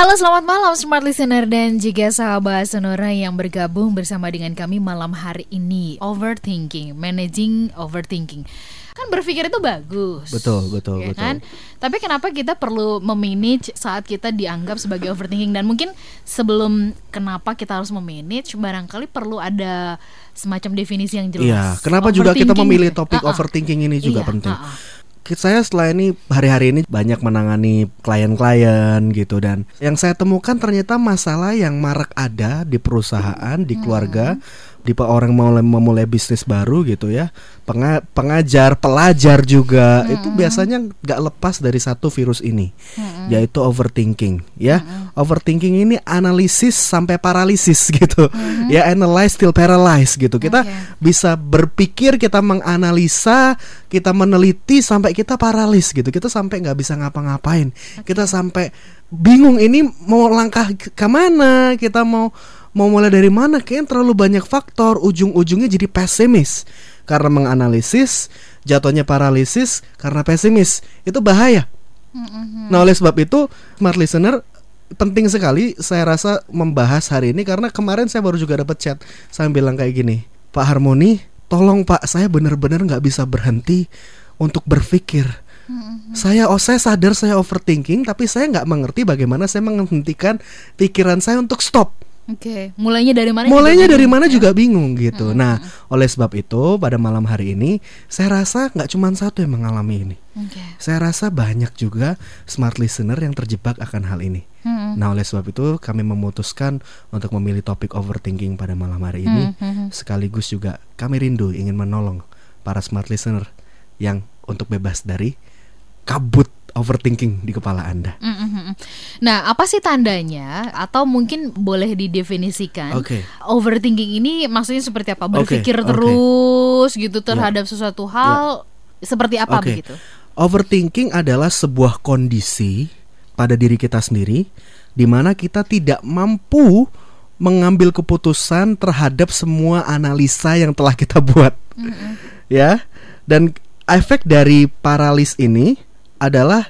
Halo selamat malam Smart Listener dan juga sahabat Sonora yang bergabung bersama dengan kami malam hari ini Overthinking, Managing Overthinking Kan berpikir itu bagus Betul, betul, ya betul. kan? Tapi kenapa kita perlu memanage saat kita dianggap sebagai overthinking Dan mungkin sebelum kenapa kita harus memanage Barangkali perlu ada semacam definisi yang jelas Iya, kenapa juga kita memilih topik Ah-ah. overthinking ini juga Iya, penting. ah-ah. Saya setelah ini hari-hari ini banyak menangani klien-klien gitu. Dan yang saya temukan ternyata masalah yang marak ada di perusahaan, di keluarga, di pe- orang mau memulai bisnis baru gitu ya. Penga- pengajar, pelajar juga itu biasanya nggak lepas dari satu virus ini, yaitu overthinking ya. Overthinking ini analisis sampai paralisis gitu. Ya analyze till paralyzed gitu. Kita Oke. bisa berpikir, kita menganalisa, kita meneliti sampai kita paralis gitu. Kita sampai nggak bisa ngapa-ngapain. Kita sampai bingung ini mau langkah ke ke mana, kita mau mau mulai dari mana? Kayaknya terlalu banyak faktor. Ujung-ujungnya jadi pesimis karena menganalisis, jatuhnya paralisis karena pesimis. Itu bahaya. Nah oleh sebab itu smart listener penting sekali saya rasa membahas hari ini karena kemarin saya baru juga dapat chat saya bilang kayak gini Pak Harmoni tolong Pak saya benar-benar nggak bisa berhenti untuk berpikir saya oh saya sadar saya overthinking tapi saya nggak mengerti bagaimana saya menghentikan pikiran saya untuk stop Oke, mulainya dari mana? mulainya dari mana ya? juga bingung gitu nah oleh sebab itu pada malam hari ini saya rasa nggak cuma satu yang mengalami ini Oke. saya rasa banyak juga smart listener yang terjebak akan hal ini. Hmm. Nah, oleh sebab itu kami memutuskan untuk memilih topik overthinking pada malam hari ini. Hmm, Sekaligus juga kami rindu ingin menolong para smart listener yang untuk bebas dari kabut overthinking di kepala Anda. Mm, mm, mm. Nah, apa sih tandanya? Atau mungkin boleh didefinisikan? Oke. Overthinking ini maksudnya seperti apa? Berpikir oke. terus gitu terhadap sesuatu hal seperti apa Oke. begitu? Overthinking adalah sebuah kondisi pada diri kita sendiri di mana kita tidak mampu mengambil keputusan terhadap semua analisa yang telah kita buat. Ya. Dan efek dari paralis ini adalah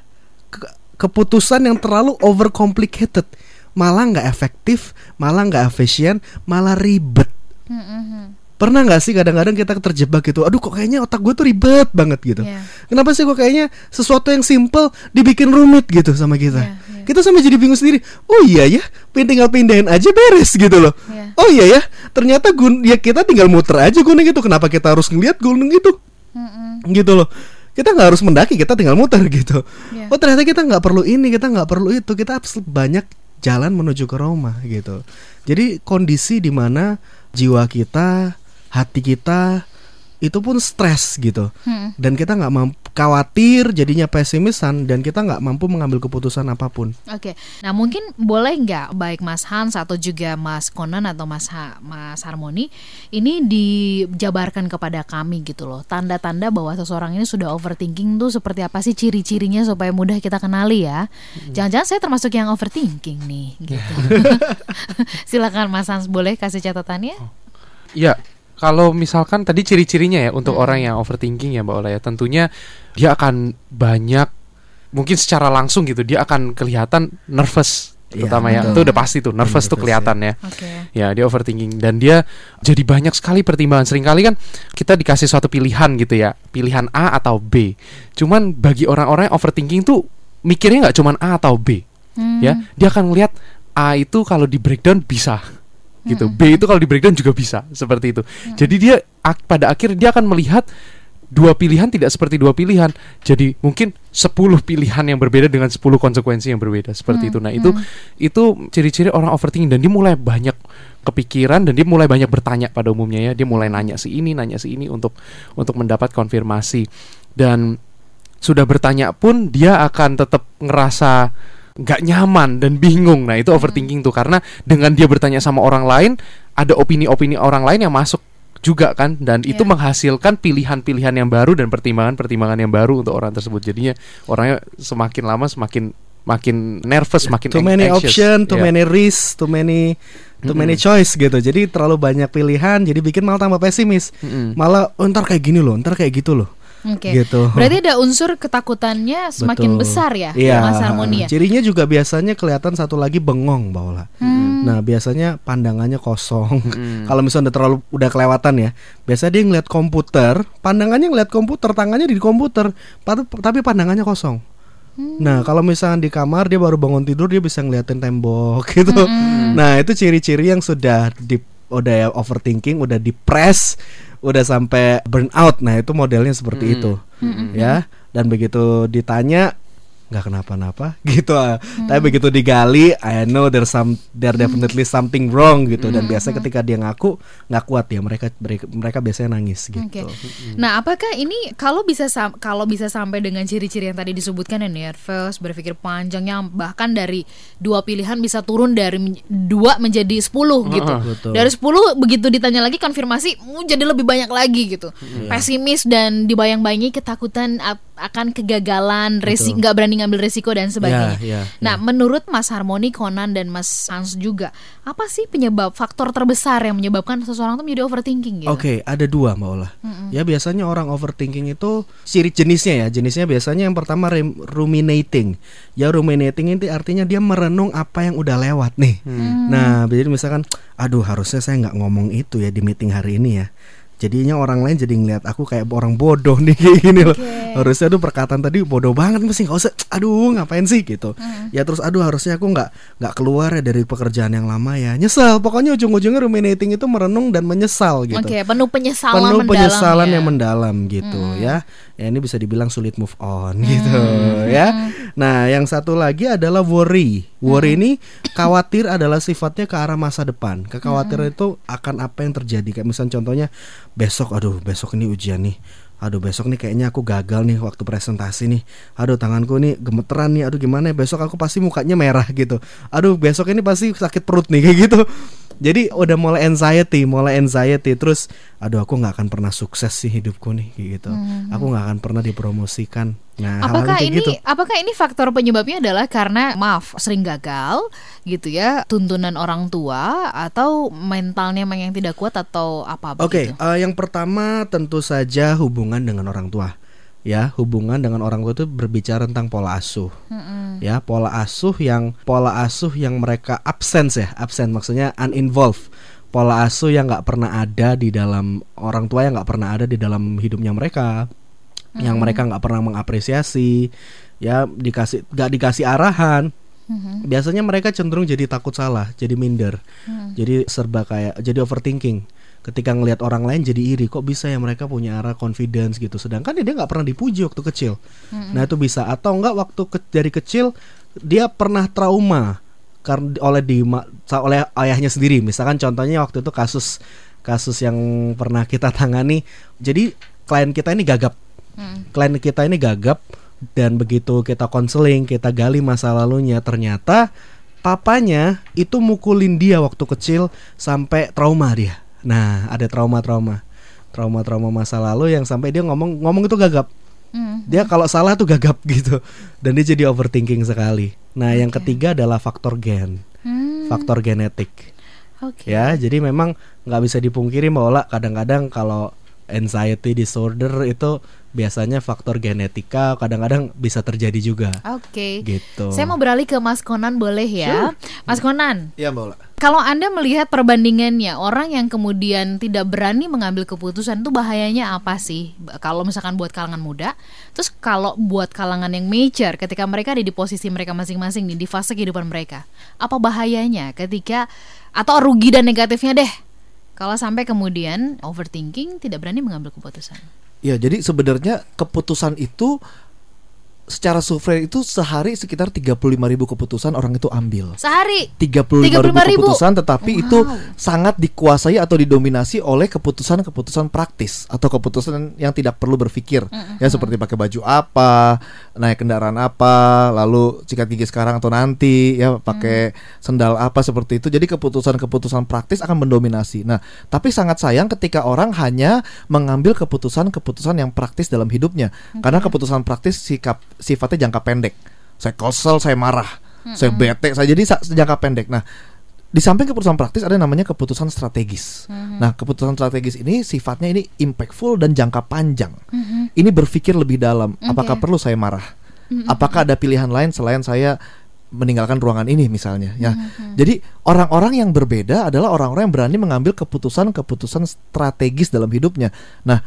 ke- keputusan yang terlalu overcomplicated, malah nggak efektif, malah nggak efisien, malah ribet. Mm, mm, mm. Pernah nggak sih kadang-kadang kita terjebak gitu Aduh kok kayaknya otak gue tuh ribet banget gitu Iya. Kenapa sih kok kayaknya sesuatu yang simple dibikin rumit gitu sama kita iya. Kita sampai jadi bingung sendiri Oh iya ya tinggal pindahin aja beres gitu loh Iya. Oh iya ya ternyata gun ya kita tinggal muter aja gunung itu Kenapa kita harus ngeliat gunung itu Mm, mm. gitu loh kita nggak harus mendaki kita tinggal muter gitu. Iya. oh ternyata kita nggak perlu ini kita nggak perlu itu. Kita banyak jalan menuju ke Roma gitu. Jadi kondisi di mana jiwa kita hati kita itu pun stres gitu Mm. dan kita nggak mampu khawatir jadinya pesimisan dan kita nggak mampu mengambil keputusan apa pun Oke, nah mungkin boleh nggak baik Mas Hans atau juga Mas Conan atau Mas Ha- Mas Harmoni ini dijabarkan kepada kami gitu loh tanda-tanda bahwa seseorang ini sudah overthinking tuh seperti apa sih ciri-cirinya supaya mudah kita kenali ya? Jangan-jangan saya termasuk yang overthinking nih gitu. Silakan Mas Hans boleh kasih catatannya? Ya, kalau misalkan tadi ciri-cirinya ya untuk Hmm. orang yang overthinking ya Mbak Ola ya, tentunya dia akan banyak mungkin secara langsung gitu dia akan kelihatan nervous Iya, terutama ya. betul. Itu udah pasti tuh nervous tuh Nervous, kelihatan ya. Oke. Ya, dia overthinking dan dia jadi banyak sekali pertimbangan. Seringkali kan kita dikasih suatu pilihan gitu ya, pilihan A atau B. Cuman bagi orang-orang yang overthinking tuh mikirnya nggak cuman A atau B. Hmm. Ya, dia akan melihat A itu kalau di breakdown bisa gitu. B itu kalau di breakdown juga bisa seperti itu. Jadi dia ak- pada akhir dia akan melihat dua pilihan tidak seperti dua pilihan. Jadi mungkin 10 pilihan yang berbeda dengan 10 konsekuensi yang berbeda seperti itu. Nah, itu itu ciri-ciri orang overthinking dan dia mulai banyak kepikiran dan dia mulai banyak bertanya pada umumnya ya. Dia mulai nanya si ini, nanya si ini untuk untuk mendapat konfirmasi. Dan sudah bertanya pun dia akan tetap ngerasa nggak nyaman dan bingung. Nah, itu overthinking tuh karena dengan dia bertanya sama orang lain, ada opini-opini orang lain yang masuk juga kan dan itu Iya. menghasilkan pilihan-pilihan yang baru dan pertimbangan-pertimbangan yang baru untuk orang tersebut jadinya orangnya semakin lama semakin makin nervous makin too many anxious. option, too Ya. many risk, too many too many choice gitu. Jadi terlalu banyak pilihan, jadi bikin malah tambah pesimis. Mm-mm. Malah oh, ntar kayak gini loh, ntar kayak gitu loh. Oke. Gitu. Berarti ada unsur ketakutannya semakin Betul. besar ya, Iya. Mas Harmoni ya. Cirinya juga biasanya kelihatan satu lagi bengong, Mbak Ola. Hmm. Nah, biasanya pandangannya kosong. Mm. Kalau misalnya udah terlalu udah kelewatan ya, biasa dia ngeliat komputer, pandangannya ngeliat komputer, tangannya di komputer, tapi pandangannya kosong. Hmm. Nah, kalau misalnya di kamar dia baru bangun tidur dia bisa ngeliatin tembok gitu. Hmm. Nah, itu ciri-ciri yang sudah di udah ya overthinking, udah depres, udah sampai burnout. Nah, itu modelnya seperti Mm. itu. Ya. Dan begitu ditanya nggak kenapa-napa gitu ah. tapi begitu digali I know there's some there definitely something wrong gitu dan biasa ketika dia ngaku nggak kuat ya mereka mereka, biasanya nangis gitu Oke. Nah, apakah ini kalau bisa sam- kalau bisa sampai dengan ciri-ciri yang tadi disebutkan ya nervous, berpikir panjang yang bahkan dari dua pilihan bisa turun dari dua menjadi sepuluh gitu. Betul. Dari sepuluh begitu ditanya lagi konfirmasi mau jadi lebih banyak lagi gitu. Pesimis dan dibayang-bayangi ketakutan akan kegagalan, resi nggak berani ngambil resiko dan sebagainya. Ya, ya, Nah, menurut Mas Harmoni, Conan dan Mas Hans juga, apa sih penyebab faktor terbesar yang menyebabkan seseorang tuh menjadi overthinking gitu? Oke, ada dua Mbak Ola. Ya biasanya orang overthinking itu ciri jenisnya ya. Jenisnya biasanya yang pertama ruminating. Ya ruminating itu artinya dia merenung apa yang udah lewat nih. Nah, jadi misalkan, aduh harusnya saya nggak ngomong itu ya di meeting hari ini ya. Jadinya orang lain jadi ngeliat aku kayak orang bodoh nih kayak gini loh. Harusnya tuh perkataan tadi bodoh banget mesti nggak usah. Aduh ngapain sih gitu. Ya terus aduh harusnya aku nggak nggak keluar ya dari pekerjaan yang lama ya. Nyesel. Pokoknya ujung-ujungnya ruminating itu merenung dan menyesal gitu Oke, penuh penyesalan penuh mendalam penyesalan ya. yang mendalam gitu ya. Ya ini bisa dibilang sulit move on gitu ya. Nah, yang satu lagi adalah worry. Worry ini khawatir adalah sifatnya ke arah masa depan. Kekhawatiran itu akan apa yang terjadi. Kayak misalnya contohnya besok aduh besok ini ujian nih. Aduh besok nih kayaknya aku gagal nih waktu presentasi nih. Aduh tanganku nih gemeteran nih. Aduh gimana ya besok aku pasti mukanya merah gitu. Aduh besok ini pasti sakit perut nih kayak gitu. Jadi udah mulai anxiety, mulai anxiety terus aduh aku nggak akan pernah sukses sih hidupku nih gitu. Aku nggak akan pernah dipromosikan. Nah, Apakah ini gitu. apakah ini faktor penyebabnya adalah karena maaf sering gagal gitu ya tuntunan orang tua atau mentalnya memang yang tidak kuat atau apa Oke, begitu? eh, yang pertama tentu saja hubungan dengan orang tua. Ya, hubungan dengan orang tua itu berbicara tentang pola asuh. Mm-mm. Ya, pola asuh yang pola asuh yang mereka absence ya, absent maksudnya uninvolved. Pola asuh yang nggak pernah ada di dalam orang tua yang nggak pernah ada di dalam hidupnya mereka, yang mereka nggak pernah mengapresiasi, ya dikasih nggak dikasih arahan. Mhm. Biasanya mereka cenderung jadi takut salah, jadi minder, jadi serba kayak jadi overthinking. Ketika ngelihat orang lain jadi iri, kok bisa ya mereka punya arah confidence gitu. Sedangkan ya dia nggak pernah dipuji waktu kecil. Nah itu bisa atau enggak waktu ke- dari kecil dia pernah trauma karena oleh di oleh ayahnya sendiri. Misalkan contohnya waktu itu kasus kasus yang pernah kita tangani. Jadi klien kita ini gagap Mm. klien kita ini gagap dan begitu kita konseling, kita gali masa lalunya, ternyata papanya itu mukulin dia waktu kecil sampai trauma dia. Nah, ada trauma-trauma. Trauma-trauma masa lalu yang sampai dia ngomong ngomong itu gagap. Mm. Dia kalau salah tuh gagap gitu. Dan dia jadi overthinking sekali. Nah, yang ketiga adalah faktor gen, Hmm, faktor genetik. Oke. Ya, jadi memang nggak bisa dipungkiri bahwa kadang-kadang kalau anxiety disorder itu biasanya faktor genetika kadang-kadang bisa terjadi juga. Oke. Gitu. Saya mau beralih ke Mas Konan boleh ya? Mas Konan, Iya, Mbak Ola. kalau Anda melihat perbandingannya orang yang kemudian tidak berani mengambil keputusan itu bahayanya apa sih? Kalau misalkan buat kalangan muda, terus kalau buat kalangan yang mature ketika mereka ada di posisi mereka masing-masing nih di fase kehidupan mereka, apa bahayanya ketika atau rugi dan negatifnya deh? Kalau sampai kemudian overthinking tidak berani mengambil keputusan. Ya, jadi sebenarnya keputusan itu secara survei itu sehari sekitar 35 ribu keputusan orang itu ambil. Sehari 35 ribu 35.000. keputusan tetapi Wow. itu sangat dikuasai atau didominasi oleh keputusan-keputusan praktis atau keputusan yang tidak perlu berpikir ya seperti pakai baju apa, naik kendaraan apa, lalu sikat gigi sekarang atau nanti ya pakai sendal apa seperti itu. Jadi keputusan-keputusan praktis akan mendominasi. Nah, tapi sangat sayang ketika orang hanya mengambil keputusan-keputusan yang praktis dalam hidupnya. Karena keputusan praktis sikap sifatnya jangka pendek. Saya kesel, saya marah, saya bete, saya jadi jangka pendek. Nah, di samping keputusan praktis ada namanya keputusan strategis. Nah, keputusan strategis ini sifatnya ini impactful dan jangka panjang. Ini berpikir lebih dalam. Apakah Oke. perlu saya marah? Apakah ada pilihan lain selain saya meninggalkan ruangan ini misalnya? Ya. Jadi orang-orang yang berbeda adalah orang-orang yang berani mengambil keputusan-keputusan strategis dalam hidupnya. Nah,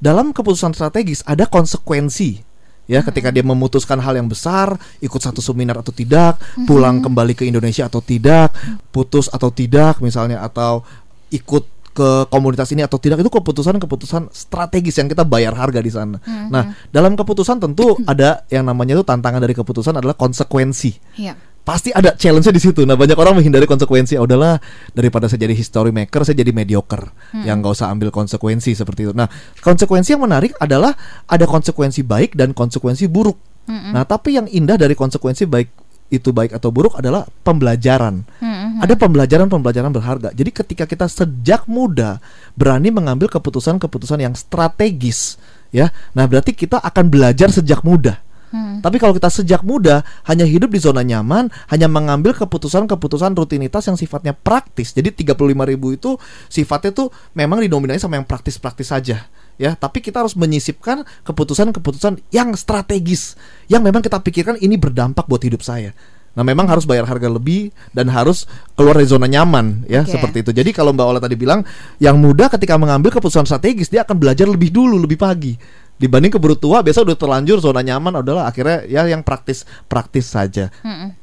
dalam keputusan strategis ada konsekuensi ya ketika dia memutuskan hal yang besar ikut satu seminar atau tidak pulang kembali ke Indonesia atau tidak putus atau tidak misalnya atau ikut ke komunitas ini atau tidak itu keputusan-keputusan strategis yang kita bayar harga di sana. Nah, dalam keputusan tentu ada yang namanya itu tantangan dari keputusan adalah konsekuensi. Iya pasti ada challenge-nya di situ. Nah, banyak orang menghindari konsekuensi. Oh, udahlah daripada saya jadi history maker, saya jadi mediocre. Yang nggak usah ambil konsekuensi seperti itu. Nah, konsekuensi yang menarik adalah ada konsekuensi baik dan konsekuensi buruk. Nah, tapi yang indah dari konsekuensi baik itu baik atau buruk adalah pembelajaran. Ada pembelajaran-pembelajaran berharga. Jadi ketika kita sejak muda berani mengambil keputusan-keputusan yang strategis, ya. Nah, berarti kita akan belajar sejak muda. Tapi kalau kita sejak muda hanya hidup di zona nyaman, hanya mengambil keputusan-keputusan rutinitas yang sifatnya praktis. Jadi 35.000 ribu itu sifatnya tuh memang didominasi sama yang praktis-praktis saja. Ya, tapi kita harus menyisipkan keputusan-keputusan yang strategis yang memang kita pikirkan ini berdampak buat hidup saya. Nah, memang harus bayar harga lebih dan harus keluar dari zona nyaman ya, Oke. seperti itu. Jadi kalau Mbak Ola tadi bilang yang muda ketika mengambil keputusan strategis dia akan belajar lebih dulu, lebih pagi dibanding keburu tua biasa udah terlanjur zona nyaman adalah akhirnya ya yang praktis praktis saja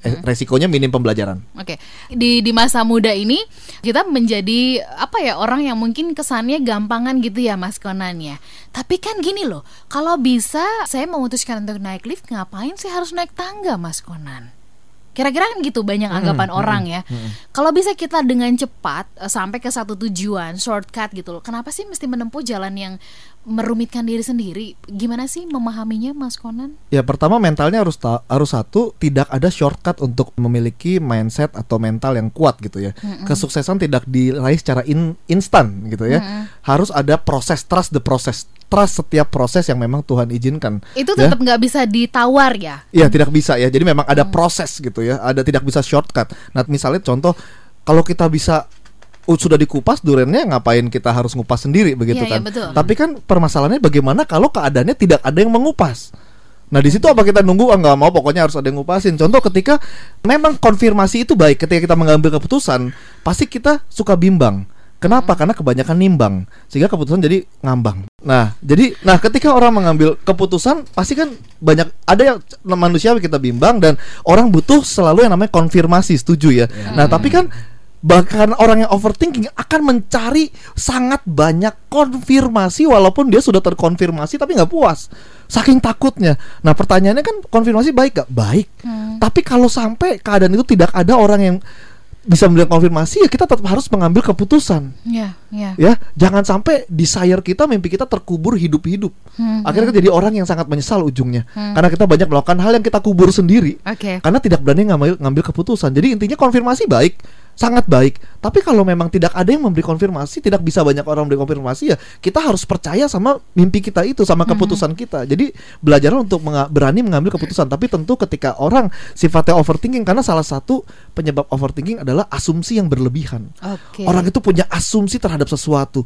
Eh, resikonya minim pembelajaran Oke, di di masa muda ini kita menjadi apa ya orang yang mungkin kesannya gampangan gitu ya Mas Konan ya. Tapi kan gini loh, kalau bisa saya memutuskan untuk naik lift, ngapain sih harus naik tangga Mas Konan? Kira-kira kan gitu banyak anggapan orang ya. Kalau bisa kita dengan cepat eh, sampai ke satu tujuan, shortcut gitu loh. Kenapa sih mesti menempuh jalan yang merumitkan diri sendiri? Gimana sih memahaminya Mas Konan? ya pertama mentalnya harus ta- harus satu tidak ada shortcut untuk memiliki mindset atau mental yang kuat gitu ya kesuksesan tidak diraih secara in- instan gitu ya harus ada proses trust the process trust setiap proses yang memang Tuhan izinkan Itu ya. tetap nggak bisa ditawar ya. Iya tidak bisa ya. Jadi memang ada proses gitu ya. Ada tidak bisa shortcut. Nah misalnya contoh kalau kita bisa sudah dikupas durennya ngapain kita harus ngupas sendiri begitu Iya, iya, kan? betul. Tapi kan permasalahannya bagaimana kalau keadaannya tidak ada yang mengupas. Nah di situ apa kita nunggu ah nggak mau pokoknya harus ada yang ngupasin. Contoh ketika memang konfirmasi itu baik ketika kita mengambil keputusan pasti kita suka bimbang. Kenapa? Karena kebanyakan nimbang sehingga keputusan jadi ngambang. Nah, jadi nah ketika orang mengambil keputusan pasti kan banyak ada yang manusia kita bimbang dan orang butuh selalu yang namanya konfirmasi, setuju ya. Nah, tapi kan bahkan orang yang overthinking akan mencari sangat banyak konfirmasi walaupun dia sudah terkonfirmasi tapi nggak puas. Saking takutnya. Nah pertanyaannya kan konfirmasi baik gak baik. Tapi kalau sampai keadaan itu tidak ada orang yang bisa melihat konfirmasi ya kita tetap harus mengambil keputusan. Iya, iya. ya jangan sampai desire kita mimpi kita terkubur hidup-hidup. Hmm, akhirnya kita jadi orang yang sangat menyesal ujungnya. Karena kita banyak melakukan hal yang kita kubur sendiri. Oke. karena tidak berani ngambil ngambil keputusan. Jadi intinya konfirmasi baik sangat baik. Tapi kalau memang tidak ada yang memberi konfirmasi tidak bisa banyak orang memberi konfirmasi ya kita harus percaya sama mimpi kita itu sama keputusan kita. Jadi belajar untuk menga- berani mengambil keputusan. Tapi tentu ketika orang sifatnya overthinking karena salah satu penyebab overthinking adalah asumsi yang berlebihan. Oke. Orang itu punya asumsi terhadap sesuatu.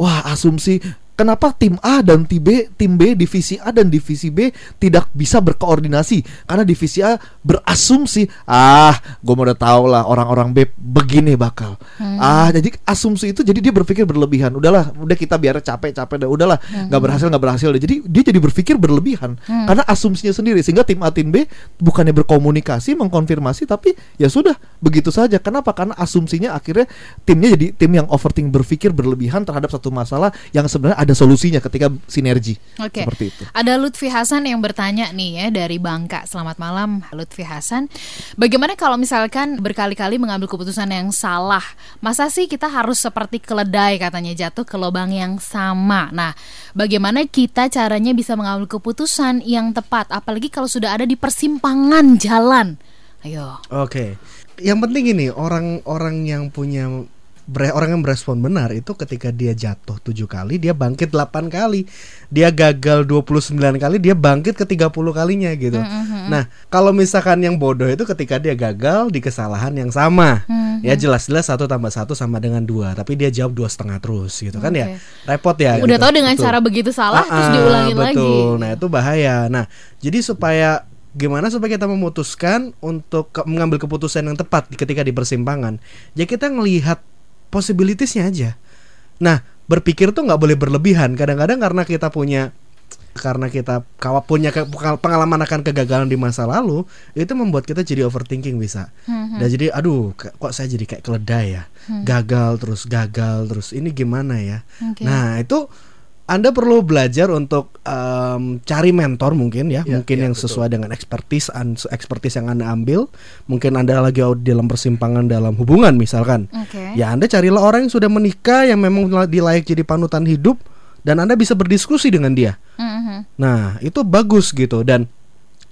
Wah, asumsi kenapa tim A dan tim B, tim B divisi A dan divisi B tidak bisa berkoordinasi karena divisi A berasumsi, ah, gue mau udah tahu lah orang-orang B begini bakal. Ah, jadi asumsi itu jadi dia berpikir berlebihan. Udahlah, udah kita biar capek-capek dah. Udahlah, nggak berhasil nggak berhasil deh. Jadi dia jadi berpikir berlebihan karena asumsinya sendiri sehingga tim A tim B bukannya berkomunikasi mengkonfirmasi tapi ya sudah begitu saja. Kenapa? Karena asumsinya akhirnya timnya jadi tim yang overthinking berpikir berlebihan terhadap satu masalah yang sebenarnya ada ada solusinya ketika sinergi. Oke. Seperti itu. Ada Lutfi Hasan yang bertanya nih ya dari Bangka. Selamat malam Lutfi Hasan. Bagaimana kalau misalkan berkali-kali mengambil keputusan yang salah? Masa sih kita harus seperti keledai katanya jatuh ke lubang yang sama. Nah, bagaimana kita caranya bisa mengambil keputusan yang tepat apalagi kalau sudah ada di persimpangan jalan? Ayo. Oke. Yang penting ini orang-orang yang punya orang yang berespon benar itu ketika dia jatuh tujuh kali dia bangkit 8 kali dia gagal 29 kali dia bangkit ke 30 kalinya gitu nah kalau misalkan yang bodoh itu ketika dia gagal di kesalahan yang sama ya jelas-jelas satu tambah satu sama dengan dua tapi dia jawab dua setengah terus gitu kan ya repot ya Udah gitu. tahu dengan Betul. cara begitu salah terus Ah, diulangi lagi. betul. Nah, itu bahaya. Nah, jadi supaya gimana supaya kita memutuskan untuk ke- mengambil keputusan yang tepat ketika di persimpangan. Ya kita ngelihat possibilitiesnya aja. Nah, berpikir tuh nggak boleh berlebihan. Kadang-kadang karena kita punya karena kita kawa punya ke- pengalaman akan kegagalan di masa lalu itu membuat kita jadi overthinking bisa Hmm, dan jadi aduh kok saya jadi kayak keledai ya gagal terus gagal terus ini gimana ya Oke. nah itu anda perlu belajar untuk em, cari mentor mungkin ya, Ya, mungkin ya, yang betul. sesuai dengan expertise an- expertise yang anda ambil. Mungkin anda lagi dalam persimpangan dalam hubungan misalkan. Oke. Ya anda carilah orang yang sudah menikah yang memang dilayak jadi panutan hidup dan anda bisa berdiskusi dengan dia. Mhm. Nah, itu bagus gitu dan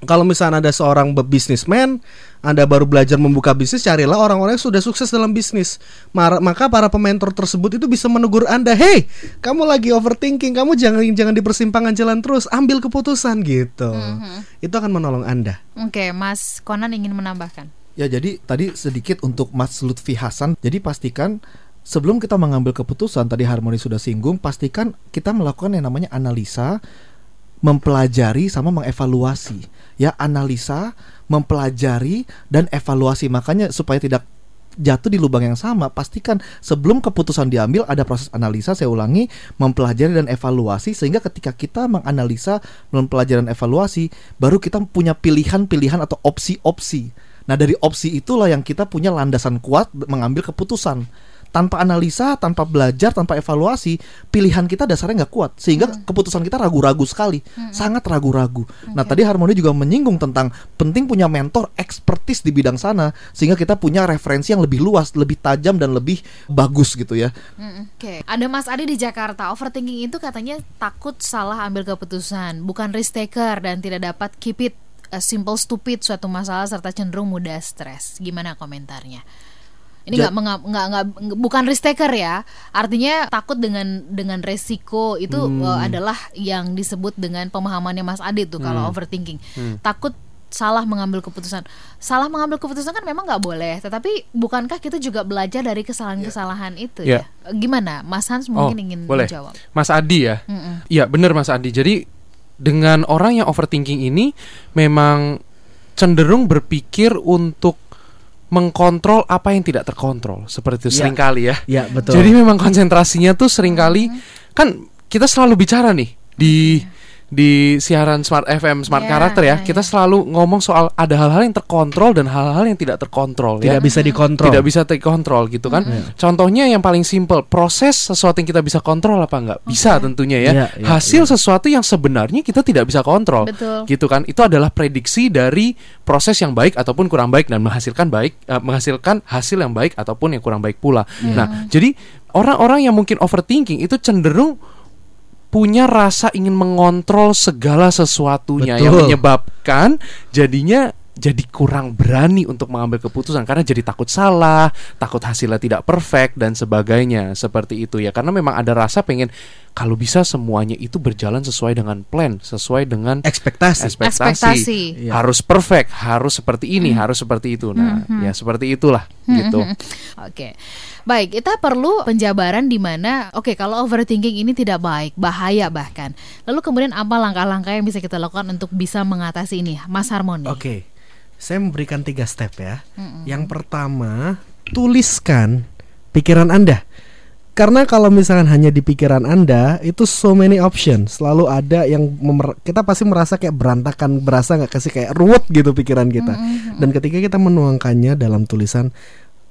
kalau misalnya ada seorang businessman, Anda baru belajar membuka bisnis, carilah orang-orang yang sudah sukses dalam bisnis. Maka para pementor tersebut itu bisa menegur Anda, "Hey, kamu lagi overthinking, kamu jangan jangan di persimpangan jalan terus, ambil keputusan gitu." Itu akan menolong Anda. Oke, Mas Konan ingin menambahkan. Ya jadi tadi sedikit untuk Mas Lutfi Hasan. Jadi pastikan sebelum kita mengambil keputusan tadi Harmoni sudah singgung, pastikan kita melakukan yang namanya analisa, mempelajari sama mengevaluasi. Ya analisa, mempelajari dan evaluasi. Makanya supaya tidak jatuh di lubang yang sama, pastikan sebelum keputusan diambil ada proses analisa, saya ulangi, mempelajari dan evaluasi sehingga ketika kita menganalisa, mempelajari dan evaluasi, baru kita punya pilihan-pilihan atau opsi-opsi. Nah, dari opsi itulah yang kita punya landasan kuat mengambil keputusan. Tanpa analisa, tanpa belajar, tanpa evaluasi, pilihan kita dasarnya nggak kuat, sehingga keputusan kita ragu-ragu sekali, sangat ragu-ragu. Nah, tadi Harmoni juga menyinggung tentang penting punya mentor, expertise di bidang sana, sehingga kita punya referensi yang lebih luas, lebih tajam dan lebih bagus gitu ya. Mm, Oke, ada Mas Adi di Jakarta. Overthinking itu katanya takut salah ambil keputusan, bukan risk taker dan tidak dapat keep it a simple stupid suatu masalah serta cenderung mudah stres. Gimana komentarnya? Ini nggak nggak nggak bukan risk taker ya. Artinya takut dengan dengan resiko itu uh, adalah yang disebut dengan pemahamannya Mas Adi tuh kalau overthinking. Takut salah mengambil keputusan. Salah mengambil keputusan kan memang nggak boleh, tetapi bukankah kita juga belajar dari kesalahan-kesalahan itu Ya. ya? Gimana, Mas Hans mungkin ingin boleh. menjawab? Mas Adi ya. Iya, benar Mas Adi. Jadi dengan orang yang overthinking ini memang cenderung berpikir untuk mengkontrol apa yang tidak terkontrol seperti itu Iya. sering kali ya. Ya, betul. Jadi memang konsentrasinya tuh sering kali kan kita selalu bicara nih di di siaran Smart FM Smart Ya, Karakter ya. ya, Kita ya. selalu ngomong soal ada hal-hal yang terkontrol dan hal-hal yang tidak terkontrol ya tidak bisa dikontrol. tidak bisa terkontrol gitu kan. Contohnya yang paling simpel, proses sesuatu yang kita bisa kontrol apa enggak? Bisa tentunya ya. Iya, iya, Hasil sesuatu yang sebenarnya kita tidak bisa kontrol. Betul. Gitu kan. Itu adalah prediksi dari proses yang baik ataupun kurang baik dan menghasilkan baik eh, menghasilkan hasil yang baik ataupun yang kurang baik pula. Nah, jadi orang-orang yang mungkin overthinking itu cenderung punya rasa ingin mengontrol segala sesuatunya yang Betul. menyebabkan jadinya jadi kurang berani untuk mengambil keputusan karena jadi takut salah, takut hasilnya tidak perfect dan sebagainya seperti itu ya karena memang ada rasa pengen kalau bisa semuanya itu berjalan sesuai dengan plan, sesuai dengan ekspektasi. ekspektasi, Ekspektasi. Iya. harus perfect, harus seperti ini, harus seperti itu. Nah, ya seperti itulah gitu. Oke. Baik, kita perlu penjabaran di mana oke kalau overthinking ini tidak baik, bahaya bahkan. Lalu kemudian apa langkah-langkah yang bisa kita lakukan untuk bisa mengatasi ini? Mas Harmoni. Oke, saya memberikan tiga step ya. Yang pertama, tuliskan pikiran Anda. Karena kalau misalkan hanya di pikiran Anda, itu so many options. Selalu ada yang memer- kita pasti merasa kayak berantakan, berasa nggak kasih kayak ruwet gitu pikiran kita. Dan ketika kita menuangkannya dalam tulisan,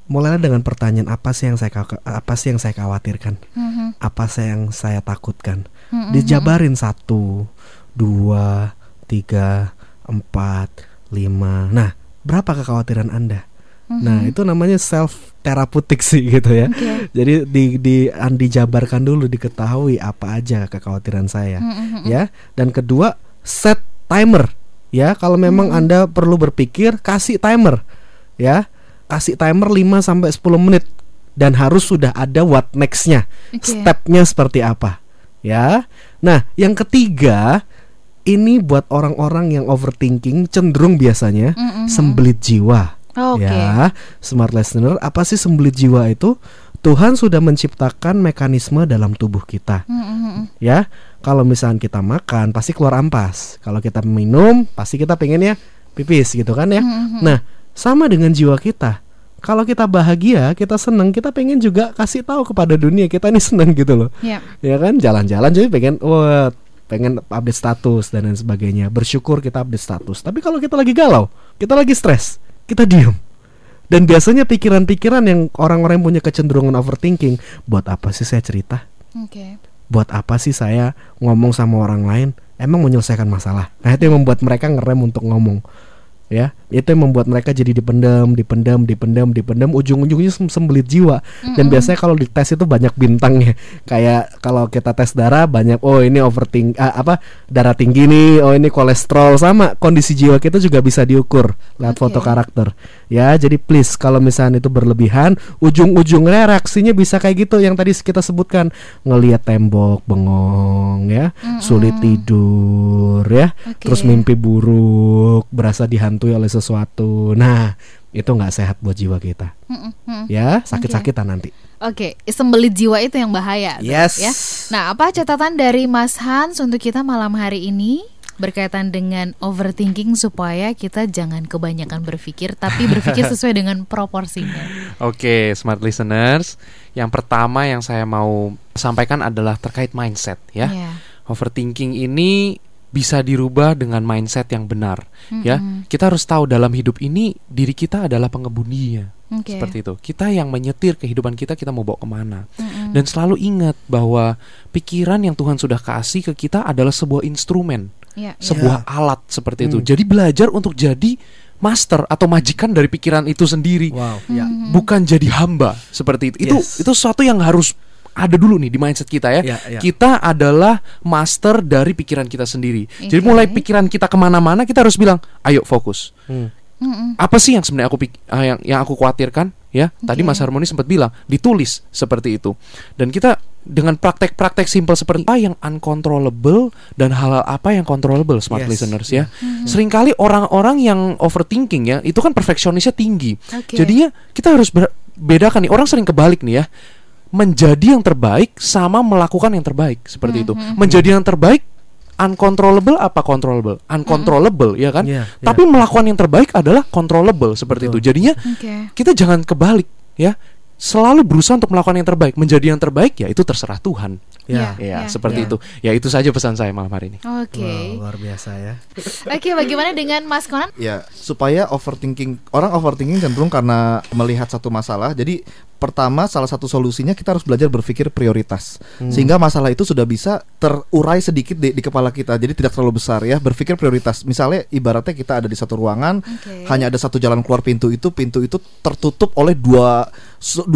mulailah dengan pertanyaan apa sih yang saya apa sih yang saya khawatirkan Mhm. apa sih yang saya takutkan Mhm. dijabarin satu dua tiga empat lima nah berapa kekhawatiran anda nah Mhm. itu namanya self therapeutic sih gitu ya Oke. jadi di di an- dijabarkan dulu diketahui apa aja kekhawatiran saya Mhm. ya dan kedua set timer ya kalau memang Hmm. anda perlu berpikir kasih timer ya kasih timer 5 sampai 10 menit dan harus sudah ada what nextnya Oke. stepnya seperti apa ya nah yang ketiga ini buat orang-orang yang overthinking cenderung biasanya Mhm. sembelit jiwa Oke. ya smart listener apa sih sembelit jiwa itu? Tuhan sudah menciptakan mekanisme dalam tubuh kita. Mhm. ya kalau misalnya kita makan pasti keluar ampas. Kalau kita minum pasti kita pengen ya pipis gitu kan ya? Mhm. nah sama dengan jiwa kita. Kalau kita bahagia kita seneng kita pengen juga kasih tahu kepada dunia kita ini seneng gitu loh. Ya. ya kan? Jalan-jalan jadi pengen wah pengen update status dan lain sebagainya. Bersyukur kita update status. Tapi kalau kita lagi galau kita lagi stres kita diem. Dan biasanya pikiran-pikiran yang orang-orang yang punya kecenderungan overthinking buat apa sih saya cerita? Oke. buat apa sih saya ngomong sama orang lain? Emang menyelesaikan masalah? Nah itu yang membuat mereka ngerem untuk ngomong ya itu yang membuat mereka jadi dipendam dipendam dipendam dipendam ujung-ujungnya sem- sembelit jiwa. Dan biasanya kalau di tes itu banyak bintangnya kayak kalau kita tes darah banyak oh ini overthink ah, apa darah tinggi nih oh ini kolesterol. Sama kondisi jiwa kita juga bisa diukur lewat Oke. foto karakter. Ya jadi please kalau misalnya itu berlebihan ujung-ujungnya reaksinya bisa kayak gitu yang tadi kita sebutkan. Ngelihat tembok bengong ya. Sulit tidur ya. Oke. terus mimpi buruk berasa dihantui oleh sesuatu nah itu nggak sehat buat jiwa kita Mhm. Mhm. ya sakit-sakitan nanti Oke, sembelit jiwa itu yang bahaya. tuh, Yes. Ya. Nah, apa catatan dari Mas Hans untuk kita malam hari ini berkaitan dengan overthinking supaya kita jangan kebanyakan berpikir tapi berpikir sesuai dengan proporsinya. Oke, smart listeners. Yang pertama yang saya mau sampaikan adalah terkait mindset ya. Iya. Overthinking ini bisa dirubah dengan mindset yang benar ya. Kita harus tahu dalam hidup ini diri kita adalah pengebudinya. Oke. Seperti itu. Kita yang menyetir kehidupan kita kita mau bawa ke mana. Mm-mm. Dan selalu ingat bahwa pikiran yang Tuhan sudah kasih ke kita adalah sebuah instrumen, Iya, iya. sebuah alat seperti itu. Hmm. Jadi belajar untuk jadi master atau majikan dari pikiran itu sendiri wow ya bukan jadi hamba seperti itu. Itu Yes. itu sesuatu yang harus ada dulu nih di mindset kita ya. Ya, ya. Kita adalah master dari pikiran kita sendiri. Jadi Oke. mulai pikiran kita ke mana-mana kita harus bilang, ayo fokus. Hmm. Mm-mm. Apa sih yang sebenarnya aku ah, yang yang aku khawatirkan? Ya, tadi Oke. Mas Harmoni sempat bilang ditulis seperti itu. Dan kita dengan praktek-praktek simpel seperti apa yang uncontrollable dan hal-hal apa yang controllable smart Yes. listeners ya. Seringkali orang-orang yang overthinking ya, itu kan perfeksionisnya tinggi. Oke. Jadinya kita harus bedakan nih orang sering kebalik nih ya menjadi yang terbaik sama melakukan yang terbaik seperti itu. Menjadi yang terbaik uncontrollable apa controllable? Uncontrollable ya kan? Iya, iya. tapi melakukan yang terbaik adalah controllable seperti Betul. itu. Jadinya Oke. kita jangan kebalik ya. Selalu berusaha untuk melakukan yang terbaik. Menjadi yang terbaik ya itu terserah Tuhan ya ya Ya, seperti ya. itu ya itu saja pesan saya malam hari ini Oke. Wow, luar biasa ya Oke, bagaimana dengan Mas Konan? Ya, supaya overthinking orang overthinking cenderung karena melihat satu masalah. Jadi pertama salah satu solusinya kita harus belajar berpikir prioritas. Sehingga masalah itu sudah bisa terurai sedikit di, di kepala kita. Jadi tidak terlalu besar ya. Berpikir prioritas. Misalnya ibaratnya kita ada di satu ruangan, Oke. hanya ada satu jalan keluar pintu itu, pintu itu tertutup oleh dua 12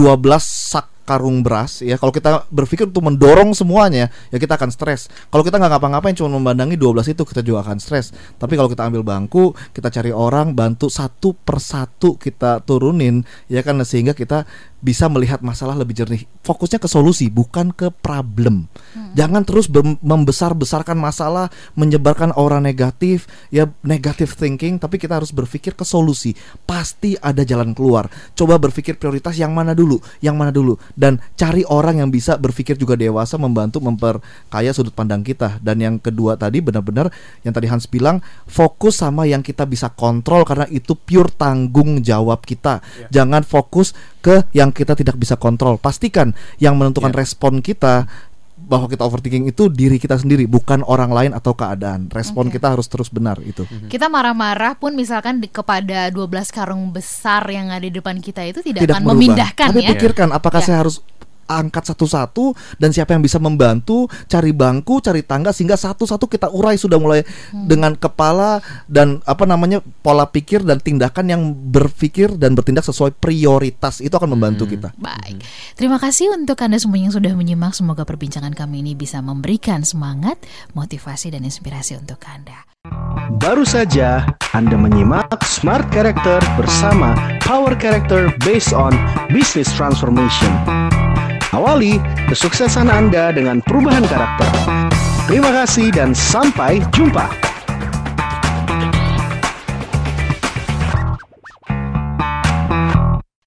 sak karung beras ya. Kalau kita berpikir untuk mendorong semuanya ya kita akan stres. Kalau kita nggak ngapa-ngapain cuma memandangi 12 itu kita juga akan stres. Tapi kalau kita ambil bangku kita cari orang bantu satu persatu kita turunin ya kan sehingga kita bisa melihat masalah lebih jernih. Fokusnya ke solusi bukan ke problem. Jangan terus membesar-besarkan masalah menyebarkan aura negatif ya negative thinking tapi kita harus berpikir ke solusi. Pasti ada jalan keluar. Coba berpikir prioritas yang mana dulu yang mana dulu. Dan cari orang yang bisa berpikir juga dewasa membantu memperkaya sudut pandang kita. Dan yang kedua tadi benar-benar yang tadi Hans bilang fokus sama yang kita bisa kontrol karena itu pure tanggung jawab kita. Jangan fokus ke yang kita tidak bisa kontrol pastikan yang menentukan Ya. respon kita bahwa kita overthinking itu diri kita sendiri, bukan orang lain atau keadaan. Respon Oke. kita harus terus benar itu. Kita marah-marah pun misalkan di- kepada 12 karung besar yang ada di depan kita itu tidak, Tidak akan merubah. memindahkan Tapi ya. pikirkan apakah Ya. saya harus angkat satu-satu dan siapa yang bisa membantu cari bangku cari tangga sehingga satu-satu kita urai sudah mulai Hmm. dengan kepala dan apa namanya pola pikir dan tindakan yang berpikir dan bertindak sesuai prioritas itu akan membantu kita Baik, terima kasih untuk Anda semua yang sudah menyimak. Semoga perbincangan kami ini bisa memberikan semangat, motivasi, dan inspirasi untuk Anda. Baru saja Anda menyimak Smart Character bersama Power Character based on Business Transformation. Awali kesuksesan Anda dengan perubahan karakter. Terima kasih dan sampai jumpa.